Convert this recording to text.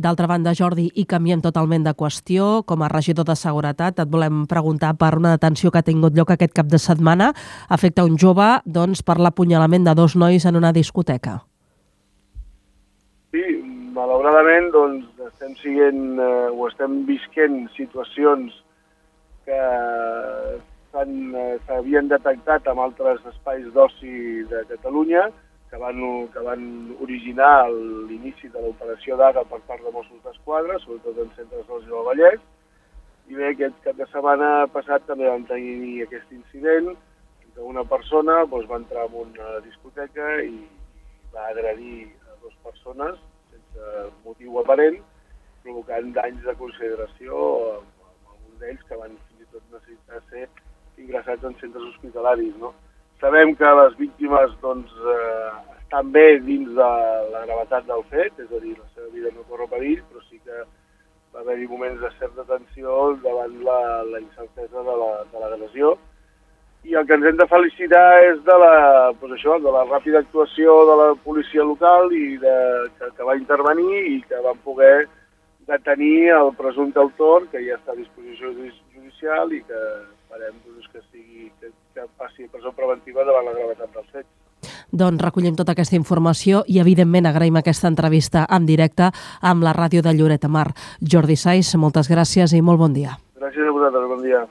D'altra banda, Jordi, i canviem totalment de qüestió, com a regidor de Seguretat, et volem preguntar per una detenció que ha tingut lloc aquest cap de setmana. Afecta un jove doncs, per l'apunyalament de dos nois en una discoteca. Sí, malauradament doncs, estem siguent, eh, o estem visquent situacions que eh, s'havien detectat en altres espais d'oci de Catalunya, que van, que van originar l'inici de l'operació d'ara per part de Mossos d'Esquadra, sobretot en centres dels del Vallès, i bé, aquest cap de setmana passat també vam tenir aquest incident, que una persona doncs, va entrar en una discoteca i va agredir a dues persones sense motiu aparent, provocant danys de consideració a, a alguns d'ells que van fins i tot necessitar ser ingressats en centres hospitalaris. No? Sabem que les víctimes doncs, eh, estan bé dins de la gravetat del fet, és a dir, la seva vida no corre perill, però sí que va haver-hi moments de certa tensió davant la, la incertesa de l'agressió. La, I el que ens hem de felicitar és de la, doncs això, de la ràpida actuació de la policia local i de, que, que va intervenir i que van poder detenir el presumpte autor, que ja està a disposició judicial i que esperem doncs, que, sigui, que, que passi a presó preventiva davant la gravetat dels fets. Doncs recollim tota aquesta informació i, evidentment, agraïm aquesta entrevista en directe amb la ràdio de Lloret Mar. Jordi Saiz, moltes gràcies i molt bon dia. Gràcies a vosaltres, bon dia.